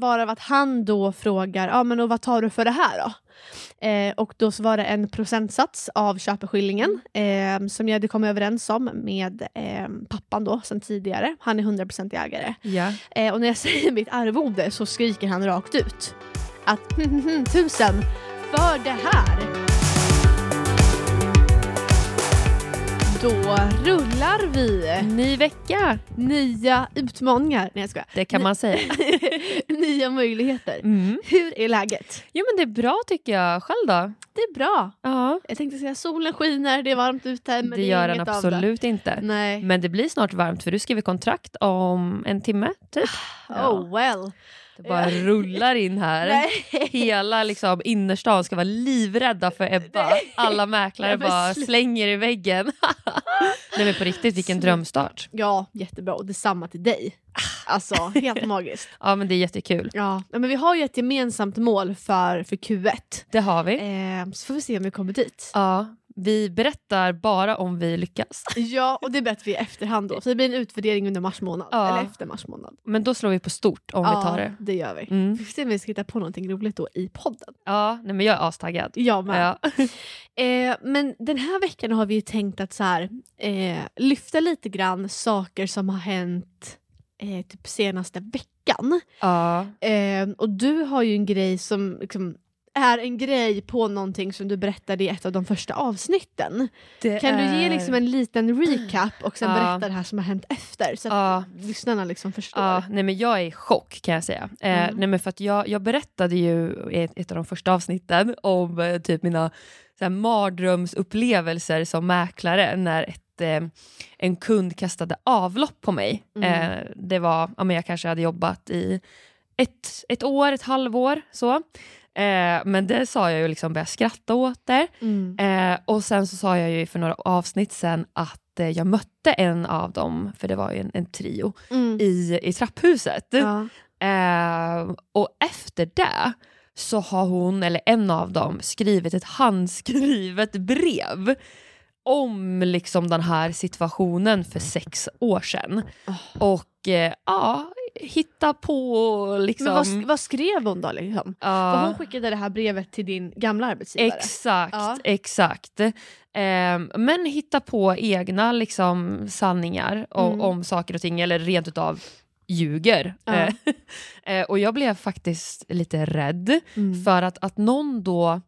varav att han då frågar, ja men och vad tar du för det här då? Eh, och då så var det en procentsats av köpeskillingen eh, som jag hade kommit överens om med eh, pappan då sen tidigare. Han är 100% ägare. Eh, och när jag säger mitt arvode så skriker han rakt ut att tusen för det här. Då rullar vi. Ny vecka, Nya utmaningar. Nej jag skojar. det kan man säga. Nya möjligheter. Mm. Hur är läget? Jo men det är bra tycker jag. Själv då? Det är bra. Ja. Jag tänkte säga solen skiner, det är varmt ute. Men det, det, gör den absolut inte. Nej. Men det blir snart varmt för du skriver kontrakt om en timme typ. Ja. Oh well. Det bara rullar in här. Hela liksom, innerstan ska vara livrädda för Ebba. Alla mäklare Nej, bara slänger i väggen. Nej men på riktigt, vilken drömstart. Ja, jättebra. Och detsamma till dig. Alltså, helt magiskt. Ja men det är jättekul. Ja, men vi har ju ett gemensamt mål för, för Q1. Det har vi. Eh, så får vi se om vi kommer dit. Ja, vi berättar bara om vi lyckas. Ja, och det berättar vi i efterhand då. Så det blir en utvärdering under mars månad. Ja. Eller efter mars månad. Men då slår vi på stort om vi tar det. det gör vi. Mm. Vi får se om vi ska hitta på någonting roligt då i podden. Ja, nej, men jag är astaggad. Jag med. Ja. Eh, men den här veckan har vi ju tänkt att så här, eh, lyfta lite grann saker som har hänt eh, typ senaste veckan. ja. Eh, och du har ju en grej som liksom, är en grej på någonting som du berättade i ett av de första avsnitten. Det Kan du ge är- liksom en liten recap och sen Ja. berätta det här som har hänt efter så att Ja. lyssnarna liksom förstår? Ja, nej men jag är i chock kan jag säga. Eh, Mm. nej men för att jag, jag berättade ju i ett, ett av de första avsnitten om eh, typ mina så här, mardrömsupplevelser som mäklare när ett, eh, en kund kastade avlopp på mig. Mm. Eh, det var, ja, men jag kanske hade jobbat i ett, ett år, ett halvår så. Eh, men det sa jag ju liksom började skratta åt det. Mm. Eh, och sen så sa jag ju för några avsnitt sen att eh, jag mötte en av dem, för det var ju en, en trio, Mm. i, i trapphuset. Ja. Eh, och efter det så har hon, eller en av dem, skrivit ett handskrivet brev om liksom den här situationen för sex år sedan. Och eh, ja, hitta på liksom... Men vad, vad skrev hon då? Liksom? ja. För hon skickade det här brevet till din gamla arbetsgivare. Exakt, Ja. exakt. Ehm, men hitta på egna liksom, sanningar o- Mm. om saker och ting, eller rent utav ljuger. Ja. Eh, eh, och jag blev faktiskt lite rädd, Mm. för att, att någon då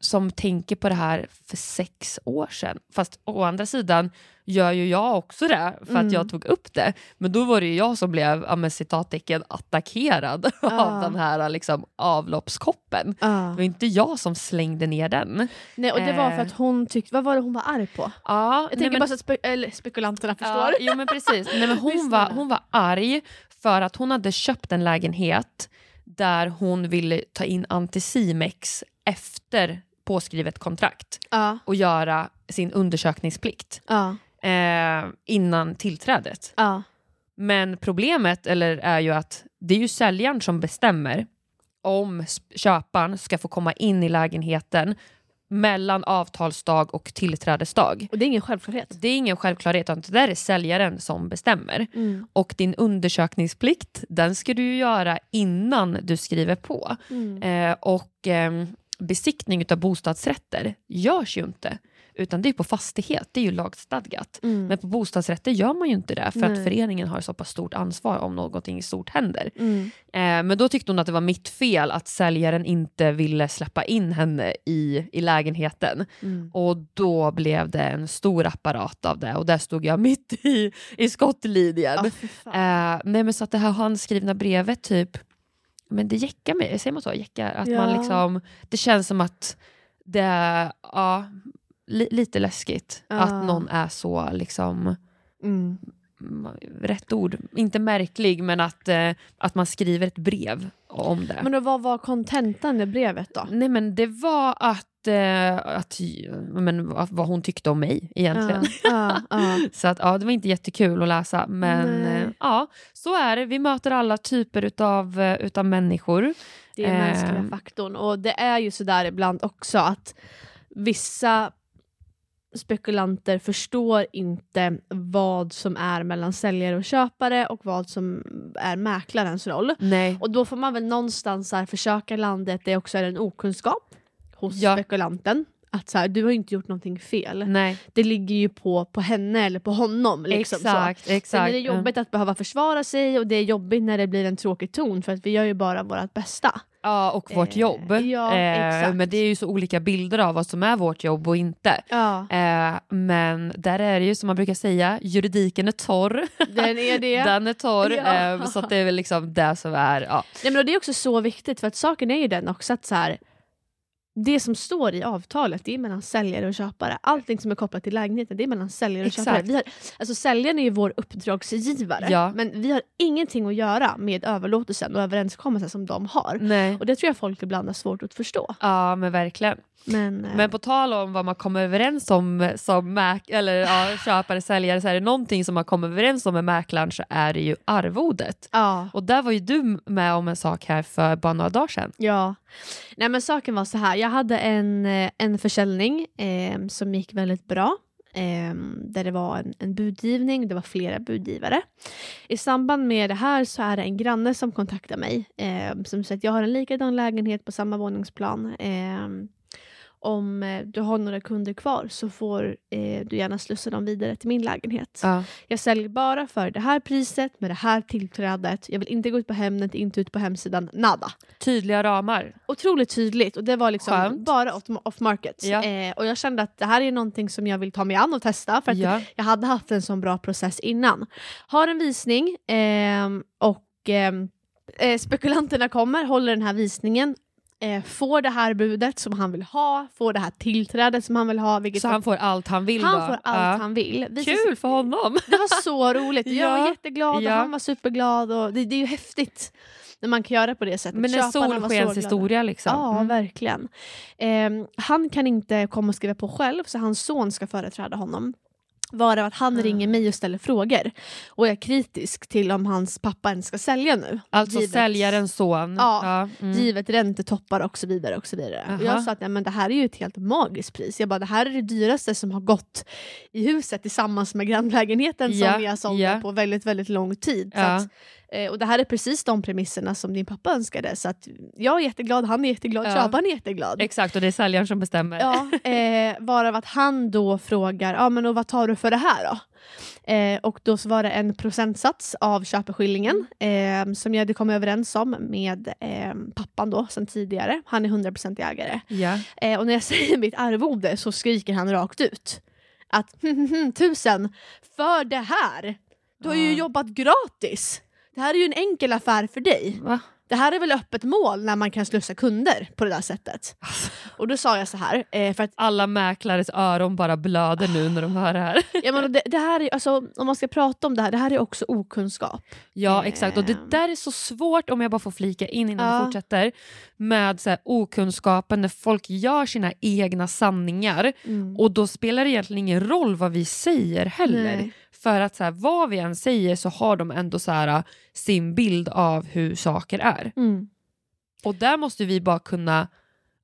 som tänker på det här för sex år sedan, fast å andra sidan gör ju jag också det för Mm. att jag tog upp det. Men då var det ju jag som blev, ja, med citattecken, attackerad Ja. av den här liksom, avloppskoppen. Ja. Det var inte jag som slängde ner den. Nej, och det var för Eh. att hon tyckte, vad var det hon var arg på? Ja, Jag tänker bara så att spe, eller, spekulanterna förstår. Ja, jo men precis. Nej, men hon, var, hon var arg för att hon hade köpt en lägenhet där hon ville ta in Anticimex efter påskrivet kontrakt Ja, och göra sin undersökningsplikt ja, eh, innan tillträdet. ja. Men problemet eller, är ju att det är ju säljaren som bestämmer om köparen ska få komma in i lägenheten mellan avtalsdag och tillträdesdag. Och det är ingen självklarhet. Det är ingen självklarhet, utan det där är säljaren som bestämmer. Mm. Och din undersökningsplikt, den ska du göra innan du skriver på. Mm. Eh, och eh, besiktning av bostadsrätter görs ju inte, utan det är på fastighet, det är ju lagstadgat. Mm. Men på bostadsrätter gör man ju inte det, för att Nej. föreningen har så pass stort ansvar om någonting stort händer. Mm. Eh, men då tyckte hon att det var mitt fel att säljaren inte ville släppa in henne i, i lägenheten. Mm. Och då blev det en stor apparat av det och där stod jag mitt i, i skottlinjen. Fan. Eh, nej men så att det här handskrivna brevet typ, men det jäckar mig, säger man så? Jäckar? Att Ja. man liksom, det känns som att det är ja, li, lite läskigt Ja. att någon är så liksom Mm. Rätt ord, inte märklig men att, eh, att man skriver ett brev om det. Men då, vad var kontentan i brevet då? Nej men det var att, eh, att men, vad- hon tyckte om mig egentligen. Ja, ja, Så att, ja, det var inte jättekul att läsa. Men eh, ja, så är det. Vi möter alla typer utav, eh, utav människor. det är Eh. mänskliga faktorn. Och det är ju sådär ibland också att vissa spekulanter förstår inte vad som är mellan säljare och köpare och vad som är mäklarens roll. Nej. Och då får man väl någonstans här försöka landa att det också är en okunskap hos Ja. spekulanten. Att så här, du har inte gjort någonting fel. Nej. Det ligger ju på, på henne eller på honom. Liksom, så. exakt, Sen exakt. är det jobbigt att behöva försvara sig och det är jobbigt när det blir en tråkig ton för att vi gör ju bara vårt bästa. Ja, och vårt Eh, jobb. ja, exakt. men det är ju så olika bilder av vad som är vårt jobb och inte. Ja, Eh, men där är det ju som man brukar säga, juridiken är torr. den är det. Den är torr. Ja. Eh, så det är väl liksom det som är... Ja. Nej, men det är också så viktigt för att saken är ju den också att så här, det som står i avtalet det är mellan säljare och köpare. Allting som är kopplat till lägenheten det är mellan säljare och Exakt. köpare. Vi har, alltså säljaren är ju vår uppdragsgivare Ja. men vi har ingenting att göra med överlåtelsen och överenskommelsen som de har. Nej. Och det tror jag folk ibland har svårt att förstå. Ja men verkligen. Men, eh, Men på tal om vad man kommer överens om som mäk- eller, ja, köpare, säljare, så är det någonting som man kommer överens om med mäklaren så är det ju arvodet. ja. Och där var ju du med om en sak här för bara några dagar sedan. Ja. Nej men saken var så här. jag jag hade en, eh, en försäljning eh, som gick väldigt bra. Eh, där det var en, en budgivning, det var flera budgivare. I samband med det här så är det en granne som kontaktar mig. Eh, som säger att jag har en likadan lägenhet på samma våningsplan. Ehm, om eh, du har några kunder kvar så får eh, du gärna slussa dem vidare till min lägenhet. Ja. Jag säljer bara för det här priset med det här tillträdet. Jag vill inte gå ut på Hemnet, inte ut på hemsidan, nada Tydliga ramar. otroligt tydligt och det var liksom Skönt. bara off, market. Ja. Eh, och jag kände att det här är någonting som jag vill ta mig an och testa för att Ja. jag hade haft en sån bra process innan. Har en visning ehm, och ehm, eh, spekulanterna kommer, håller den här visningen eh, får det här budet som han vill ha, får det här tillträdet som han vill ha. Vilket Så han får allt han vill han då? får allt Ja. han vill. Visar Kul för honom! det var så roligt. Jag Ja. var jätteglad Ja. och han var superglad. Och det, det är ju häftigt när man kan göra på det sättet. Men en solskenshistoria liksom. Ja, Mm. verkligen. Ehm, han kan inte komma och skriva på själv så hans son ska företräda honom. Varav att han Ah. ringer mig och ställer frågor och är kritisk till om hans pappa ens ska sälja nu. Alltså Givet- säljarens son. Ja, mm. Givet räntetoppar och så vidare. Och så vidare. Och Aha. jag sa att nej, men det här är ju ett helt magiskt pris. Jag bara, det här är det dyraste som har gått i huset tillsammans med grannlägenheten Ja, som jag sålde ja. på väldigt, väldigt lång tid. Så Ja. att, eh, och det här är precis de premisserna som din pappa önskade. Så att jag är jätteglad, han är jätteglad, Ja. köparen är jätteglad. Exakt, och det är säljaren som bestämmer. Ja, eh, varav att han då frågar, ja men och vad tar du för det här då? Eh, och då var det en procentsats av köpeskillingen eh, som jag hade kommit överens om med eh, pappan då sen tidigare. Han är 100% ägare. Ja. Eh, och när jag säger mitt arvode så skriker han rakt ut att tusen för det här. Du har ju jobbat gratis. Det här är ju en enkel affär för dig. Va? Det här är väl öppet mål när man kan slussa kunder på det där sättet. Och då sa jag så här, eh, för att Alla mäklares öron bara blöder nu när de hör det här. ja, men det, det här är, alltså, om man ska prata om det här, det här är också okunskap. Ja Eh. exakt och det där är så svårt om jag bara får flika in innan Ja. vi fortsätter med så här, okunskapen när folk gör sina egna sanningar och då spelar det egentligen ingen roll vad vi säger heller. Nej. För att så här, vad vi än säger så har de ändå så här, sin bild av hur saker är. Mm. Och där måste vi bara kunna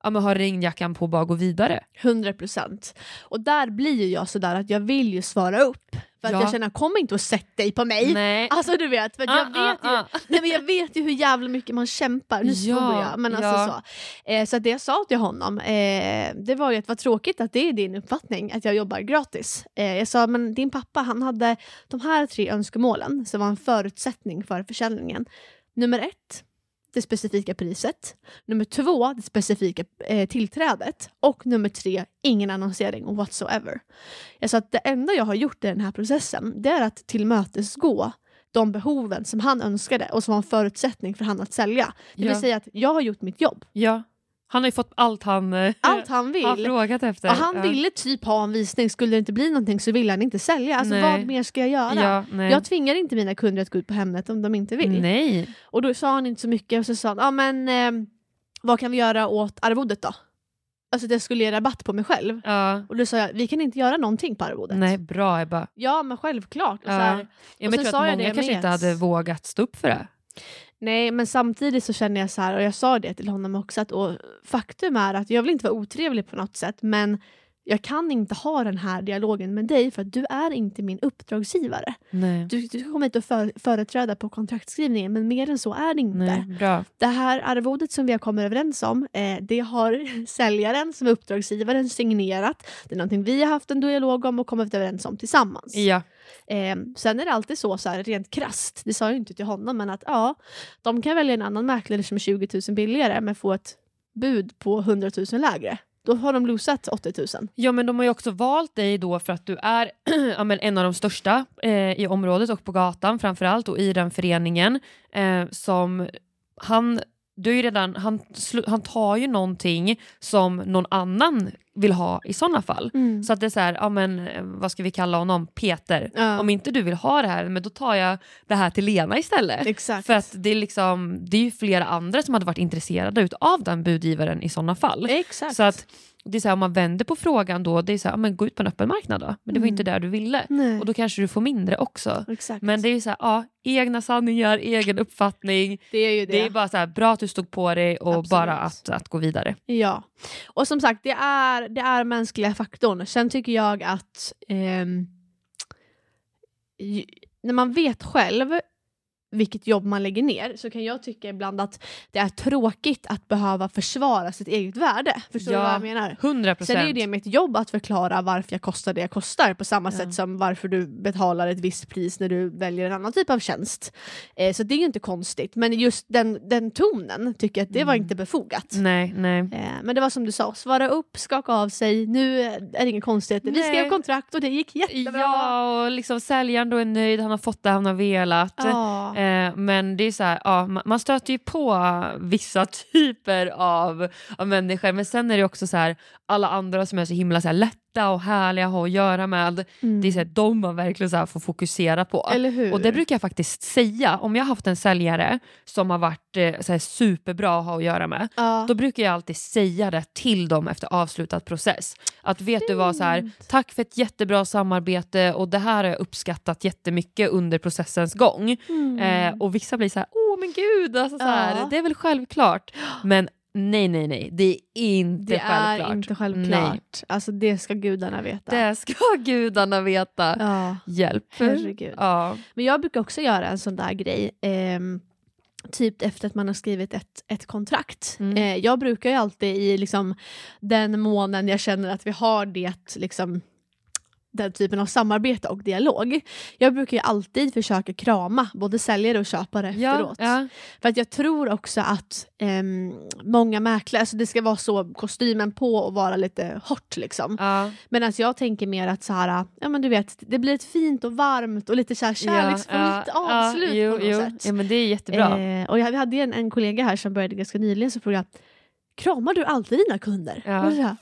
ja, men ha regnjackan på och bara gå vidare. 100%. Och där blir ju jag sådär att jag vill ju svara upp. För att Ja. jag känner, kom inte och sätt dig på mig. Nej. Alltså du vet, för att jag, Ah, vet ju, ah, ah. Nej, men jag vet ju hur jävla mycket man kämpar. Nu Ja, svor jag. Men alltså ja. så. Eh, så att det jag sa till honom, eh, det var ju att vad tråkigt att det är din uppfattning att jag jobbar gratis. Eh, jag sa, men din pappa han hade de här tre önskemålen som var en förutsättning för försäljningen. Nummer ett, det specifika priset. Nummer två, det specifika eh, tillträdet. Och nummer tre, ingen annonsering whatsoever. Jag sa att det enda jag har gjort i den här processen det är att tillmötesgå de behoven som han önskade och som var en förutsättning för han att sälja. Det Ja. vill säga att jag har gjort mitt jobb. Ja. Han har ju fått allt han eh, Allt han har vill. frågat efter. Och han ja. ville typ ha en visning, skulle det inte bli någonting så vill han inte sälja. Alltså Nej. vad mer ska jag göra? Ja. Jag tvingar inte mina kunder att gå ut på Hemnet om de inte vill. Nej. Och då sa han inte så mycket och så sa han, ja men eh, vad kan vi göra åt arvodet då? Alltså jag skulle ge rabatt på mig själv. Ja. Och då sa jag, vi kan inte göra någonting på arvodet. Nej, bra Ebba. Ja men självklart. Och så Ja. här, Jag Och sen tror att jag många det kanske med inte hade vågat stå upp för det. Nej men samtidigt så känner jag så här, och jag sa det till honom också, att och faktum är att jag vill inte vara otrevlig på något sätt men jag kan inte ha den här dialogen med dig för att du är inte min uppdragsgivare. Nej. Du, du kommer hit och för, företräda på kontraktskrivningen men mer än så är det inte. Nej, bra. Det här arvodet som vi har kommit överens om, eh, det har säljaren som är uppdragsgivaren signerat. Det är någonting vi har haft en dialog om och kommit överens om tillsammans. Ja. Eh, sen är det alltid så, så här, rent krasst, det sa jag inte till honom, men att ja, de kan välja en annan mäklare som är 20 000 billigare men få ett bud på 100 000 lägre. Då har de losat 80 000. Ja men de har ju också valt dig då för att du är ja, men en av de största eh, i området och på gatan framförallt och i den föreningen eh, som han du är ju redan, han, han tar ju någonting som någon annan vill ha i sådana fall. Så att det är så här, ja men eh, vad ska vi kalla honom, Peter. Ja. Om inte du vill ha det här, men då tar jag det här till Lena istället. Exakt. För att det är, liksom, det är ju flera andra som hade varit intresserade av den budgivaren i sådana fall. Exakt. Så att det är så här, om man vänder på frågan då, det är så här, ja, men gå ut på en öppen marknad då. Men det var Mm. inte där du ville. Nej. Och då kanske du får mindre också. Exakt. Men det är ju så här, ja, egna sanningar, egen uppfattning. det är ju det. Det är bara så här, bra att du stod på dig och Absolut. bara att, att gå vidare. Ja. Och som sagt, det är, det är mänskliga faktorn. Sen tycker jag att eh, när man vet själv vilket jobb man lägger ner så kan jag tycka ibland att det är tråkigt att behöva försvara sitt eget värde. Förstår du Ja, vad jag menar? 100 Sen är det mitt jobb att förklara varför jag kostar det jag kostar på samma Ja. sätt som varför du betalar ett visst pris när du väljer en annan typ av tjänst. Eh, så det är ju inte konstigt, men just den, den tonen tycker jag att det var Mm. inte befogat. Nej, nej. Eh, men det var som du sa, svara upp, skaka av sig, nu är det inga konstigheter. Vi skrev kontrakt och det gick jättebra. Ja, och liksom säljaren då är nöjd, han har fått det han har velat. Ja. Eh, Eh, men det är så här, ja, man stöter ju på vissa typer av, av människor. Men sen är det också så här, alla andra som är så himla så här, lätta och härliga att ha att göra med. Mm. Det är så här, de man verkligen så får fokusera på. Och det brukar jag faktiskt säga, om jag har haft en säljare som har varit eh, så här, superbra att ha att göra med, ja. då brukar jag alltid säga det till dem efter avslutad process. Att vet du vad, så här, Fint. tack för ett jättebra samarbete och det här har jag uppskattat jättemycket under processens gång. Mm. Eh, och vissa blir så här, åh men gud, alltså, så här, Ja. det är väl självklart. Men nej, nej, nej, det är inte det självklart. är inte Nej, självklart. Alltså det ska gudarna veta. det ska gudarna veta. Ja, Hjälp. herregud. Ja. Men jag brukar också göra en sån där grej. ehm, typ efter att man har skrivit ett, ett kontrakt. Mm. Eh, jag brukar ju alltid i liksom, den månaden jag känner att vi har det liksom, den typen av samarbete och dialog. Jag brukar ju alltid försöka krama både säljare och köpare Ja, efteråt. ja. För att jag tror också att ehm, många mäklare, alltså det ska vara så kostymen på och vara lite hårt liksom. Ja. Medan jag tänker mer att så här, ja men du vet, det blir ett fint och varmt och lite så här kärleksfullt ja, avslut ja, jo, på något jo. sätt. Ja, men det är jättebra. Eh, och jag, vi hade en, en kollega här som började ganska nyligen så frågade jag, kramar du alltid dina kunder? Ja. Och så här,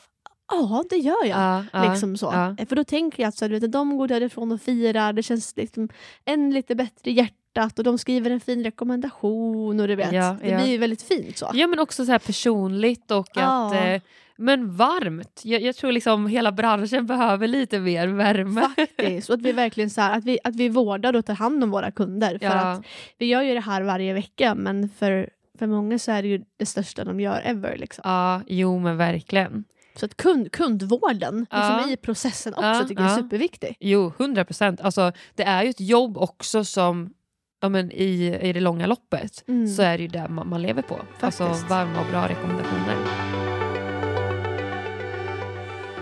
Ja, det gör jag. Ja, liksom så. För då tänker jag att så, du vet, de går därifrån och firar, det känns liksom än lite bättre i hjärtat och de skriver en fin rekommendation och du vet, Ja, det ja. blir ju väldigt fint så. Ja men också så här personligt och Ja. att eh, men varmt. Jag, jag tror liksom hela branschen behöver lite mer värme. Faktiskt. Och att vi verkligen så här, att vi, att vi vårdar och tar hand om våra kunder. För att vi gör ju det här varje vecka men för, för många så är det ju det största de gör ever. Liksom. Ja, jo men verkligen. Så att kund, kundvården Ja. liksom i processen också Ja, tycker jag är superviktig. Jo, 100 procent. Alltså, det är ju ett jobb också som ja, men i, i det långa loppet Mm. så är det ju det man, man lever på. Alltså Faktiskt. varma och bra rekommendationer.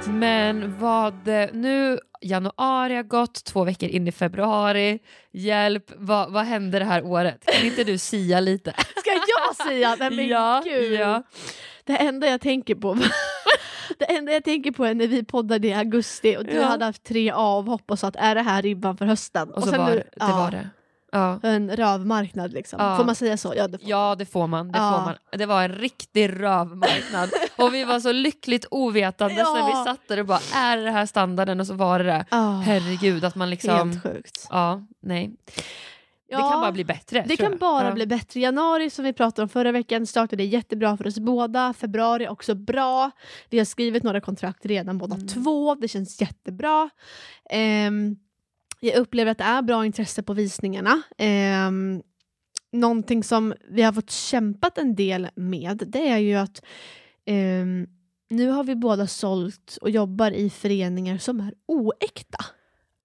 Men vad, nu januari har gått, två veckor in i februari. Hjälp, vad, vad händer det här året? Kan inte du sia lite? Ska jag säga? Nej men Ja, gud. ja. Det enda jag tänker på Det enda jag tänker på är när vi poddade i augusti och du Ja. hade haft tre avhopp och sa att är det här ribban för hösten? Och så sen var nu- det, ja, var det. Ja. En rövmarknad liksom. Ja. Får man säga så? Ja, det får Ja det får man. Det, Ja. får man. det var en riktig rövmarknad. och vi var så lyckligt ovetandes Ja. när vi satt där och bara är det här standarden? Och så var det det. Ah, Herregud att man liksom... Helt sjukt. Ja, nej. Ja, Det kan bara bli bättre. Det kan jag. bara ja. bli bättre. Januari som vi pratade om förra veckan startade jättebra för oss båda. Februari också bra. Vi har skrivit några kontrakt redan båda Mm. två. Det känns jättebra. Ehm, jag upplever att det är bra intresse på visningarna. Um, någonting som vi har fått kämpat en del med det är ju att ehm, nu har vi båda sålt och jobbar i föreningar som är oäkta.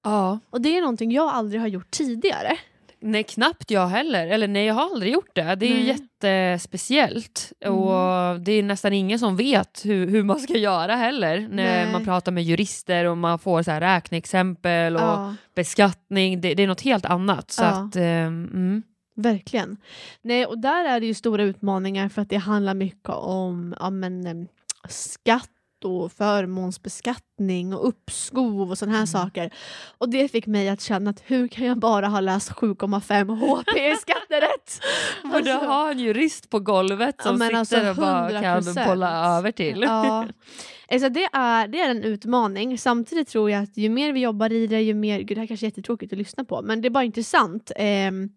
Ja. Och det är någonting jag aldrig har gjort tidigare. Nej, knappt jag heller. Eller nej, jag har aldrig gjort det. Det är Nej. jättespeciellt. Mm. Och det är nästan ingen som vet hur, hur man ska göra heller. När Nej. man pratar med jurister och man får så här räkneexempel och Ja, beskattning. Det, det är något helt annat. Så Ja. att, ehm, mm. verkligen. Nej, och där är det ju stora utmaningar för att det handlar mycket om ja, men, em, skatt och förmånsbeskattning och uppskov och sådana här Mm. saker. Och det fick mig att känna att hur kan jag bara ha läst 7,5 HP i skatterätt? Borde Alltså- ha en jurist på golvet som Ja, men sitter alltså, och bara kan 100%. bolla över till. Ja. Alltså det, är, det är en utmaning. Samtidigt tror jag att ju mer vi jobbar i det, ju mer... Gud, det här kanske är jättetråkigt att lyssna på, men det är bara intressant. Ehm,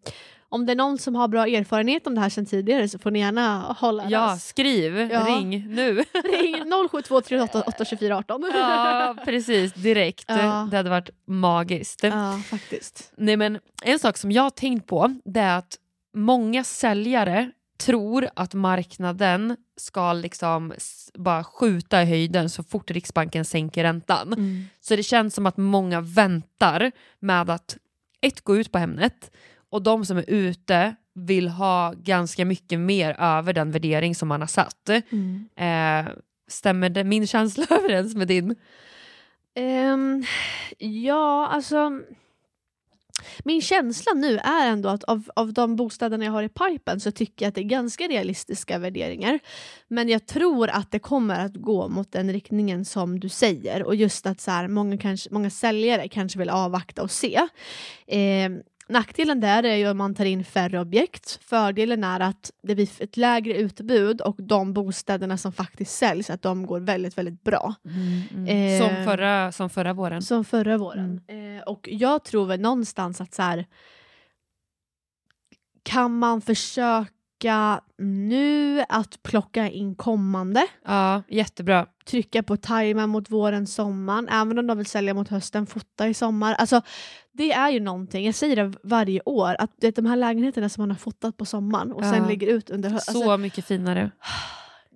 om det är någon som har bra erfarenhet om det här sedan tidigare så får ni gärna hålla Ja, röst. skriv, Ja. ring nu. Ring 072 388 824 18. ja, precis, direkt. Ja. Det hade varit magiskt. ja, faktiskt. Nej, men en sak som jag har tänkt på det är att många säljare tror att marknaden ska liksom bara skjuta i höjden så fort Riksbanken sänker räntan. Mm. Så det känns som att många väntar med att ett, gå ut på Hemnet och de som är ute vill ha ganska mycket mer över den värdering som man har satt. Mm. Eh, stämmer det, min känsla överens med din? Ehm, ja, alltså... Min känsla nu är ändå att av, av de bostäderna jag har i pipen så tycker jag att det är ganska realistiska värderingar. Men jag tror att det kommer att gå mot den riktningen som du säger och just att så här, många, kanske, många säljare kanske vill avvakta och se. Ehm, Nackdelen där är ju om man tar in färre objekt. Fördelen är att det blir ett lägre utbud och de bostäderna som faktiskt säljs att de går väldigt, väldigt bra. Eh, som, förra, som förra våren. Som förra våren. Eh, och jag tror väl någonstans att så här, kan man försöka nu att plocka in kommande, Ja, jättebra. trycka på tajma mot våren, sommaren, även om de vill sälja mot hösten, fota i sommar. Alltså, det är ju någonting, jag säger det varje år, att det är de här lägenheterna som man har fotat på sommaren och sen Ja. lägger ut under hösten. Så mycket finare.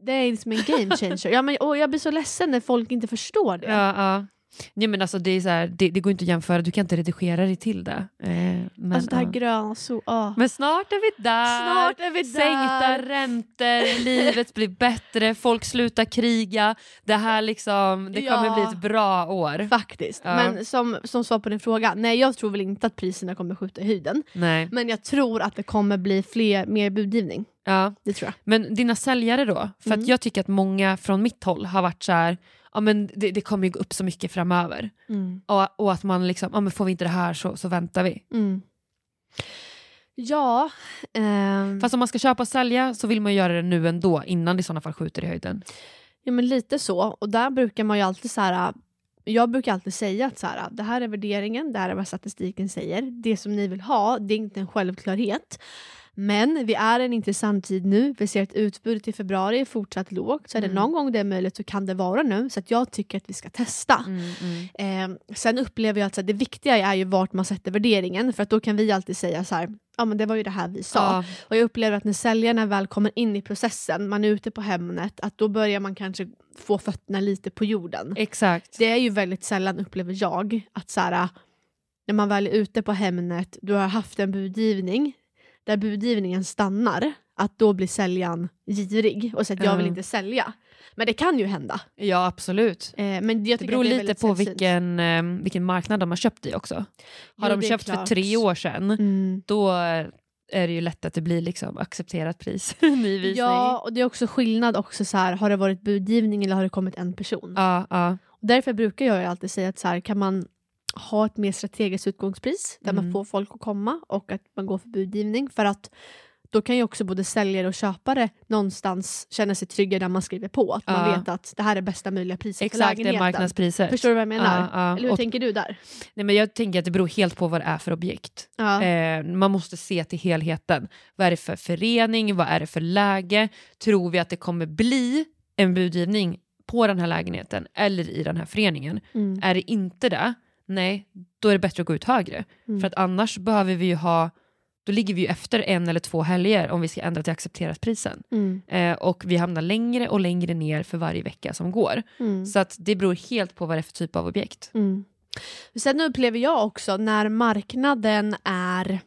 det är liksom en game changer. ja, men, och jag blir så ledsen när folk inte förstår det. Ja, ja. Nej, men alltså, det, är så här, det, det går inte att jämföra, du kan inte redigera dig till det. Eh, men, alltså det här ja. gröna så... ah. men snart är vi där. Snart är vi där. Sänkta räntor, livet blir bättre, folk slutar kriga. Det här liksom, det kommer Ja. bli ett bra år. Faktiskt. Ja. Men som, som svar på din fråga, nej jag tror väl inte att priserna kommer skjuta i höjden. Nej. Men jag tror att det kommer bli fler, mer budgivning. Ja. Det tror jag. Men dina säljare då? För Mm. jag tycker att många från mitt håll har varit så här, ja men det, det kommer ju gå upp så mycket framöver. Och, och att man liksom, ja men får vi inte det här så, så väntar vi. Mm. Ja, ehm, Fast om man ska köpa och sälja så vill man göra det nu ändå innan det i sådana fall skjuter i höjden. ja, men lite så. Och där brukar man ju alltid så här. Jag brukar alltid säga att så här, det här är värderingen, det här är vad statistiken säger. Det som ni vill ha, det är inte en självklarhet. Men vi är i en intressant tid nu. Vi ser att utbudet i februari är fortsatt lågt. Så är det Mm. någon gång det är möjligt så kan det vara nu. Så att jag tycker att vi ska testa. Eh, sen upplever jag att här, det viktiga är ju vart man sätter värderingen för att då kan vi alltid säga så här, ja men det var ju det här vi sa. Ja, Och jag upplever att när säljarna väl kommer in i processen, man är ute på Hemnet, att då börjar man kanske få fötterna lite på jorden. exakt. Det är ju väldigt sällan upplever jag att så här, när man väl är ute på Hemnet, du har haft en budgivning, där budgivningen stannar, att då blir säljaren girig och säger att jag vill inte sälja. Men det kan ju hända. Ja absolut. Eh, men Det beror det lite på vilken, eh, vilken marknad de har köpt i också. Har Jo, de köpt för tre år sedan, Mm. då är det ju lätt att det blir liksom accepterat pris. Ny visning. Ja, och det är också skillnad också så här, har det varit budgivning eller har det kommit en person? ja, ja. Därför brukar jag ju alltid säga att så här, kan man ha ett mer strategiskt utgångspris där Mm. man får folk att komma och att man går för budgivning för att då kan ju också både säljare och köpare någonstans känna sig trygga när man skriver på. Att man Ja. vet att det här är bästa möjliga priset för Exakt, är lägenheten. marknadspriser. Förstår du vad jag menar? Ja, ja. Eller hur Och- tänker du där? Nej, men jag tänker att det beror helt på vad det är för objekt. Eh, man måste se till helheten. Vad är det för förening? Vad är det för läge? Tror vi att det kommer bli en budgivning på den här lägenheten eller i den här föreningen? Mm. Är det inte det, nej, då är det bättre att gå ut högre. Mm. För att annars behöver vi ju ha då ligger vi ju efter en eller två helger om vi ska ändra till accepterat prisen. Mm. Eh, och vi hamnar längre och längre ner för varje vecka som går. Mm. Så att det beror helt på vad det är för typ av objekt. Mm. Sen upplever jag också när marknaden är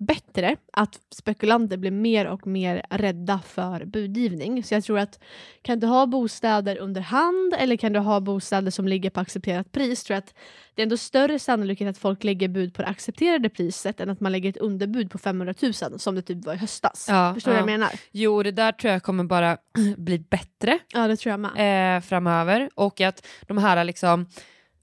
bättre att spekulanter blir mer och mer rädda för budgivning. Så jag tror att kan du ha bostäder under hand eller kan du ha bostäder som ligger på accepterat pris tror jag att det är ändå större sannolikhet att folk lägger bud på det accepterade priset än att man lägger ett underbud på 500 000 som det typ var i höstas. Ja, Förstår du ja. vad jag menar? Jo, det där tror jag kommer bara bli bättre Ja det tror jag med. eh, framöver. Och att de här liksom,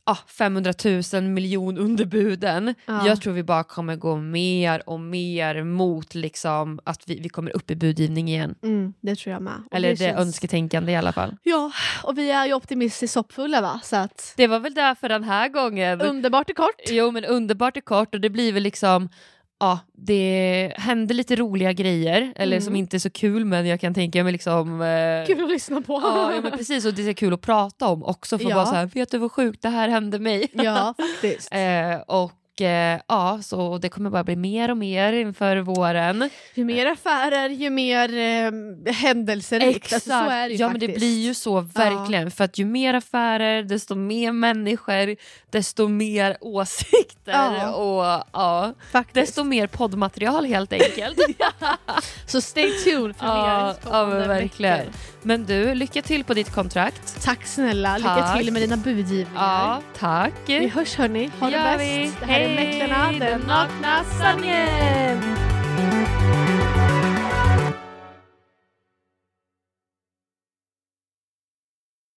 ah, 500 000 miljon underbuden, Ja. jag tror vi bara kommer gå mer och mer mot liksom, att vi, vi kommer upp i budgivning igen. Mm, det tror jag med. Och Eller det, känns- önsketänkande i alla fall. Ja, och vi är ju optimistiskt hoppfulla va? Så att Det var väl där för den här gången. underbart är kort. Jo men underbart är kort och det blir väl liksom Ja, det händer lite roliga grejer, eller Mm. som inte är så kul men jag kan tänka mig liksom eh, Kul att lyssna på. Ja, ja men precis och det är kul att prata om också för att Ja. vara så här, vet du vad sjukt det här hände mig? ja, faktiskt. eh, och eh, ja, så det kommer bara bli mer och mer inför våren. Ju mer affärer, ju mer eh, händelserikt. Alltså, så är det ju ja faktiskt. men det blir ju så verkligen, för att ju mer affärer, desto mer människor, desto mer åsikter Ja. och ja, faktiskt. desto mer poddmaterial helt enkelt. Så stay tuned för ja, mer ja men verkligen. veckor. Men du, lycka till på ditt kontrakt. Tack snälla, lycka Tack. till med dina budgivningar. Ja, tack. Vi hörs hörni, ha Det bäst. vi. Hej, Mäklarna, den den nakna sanningen.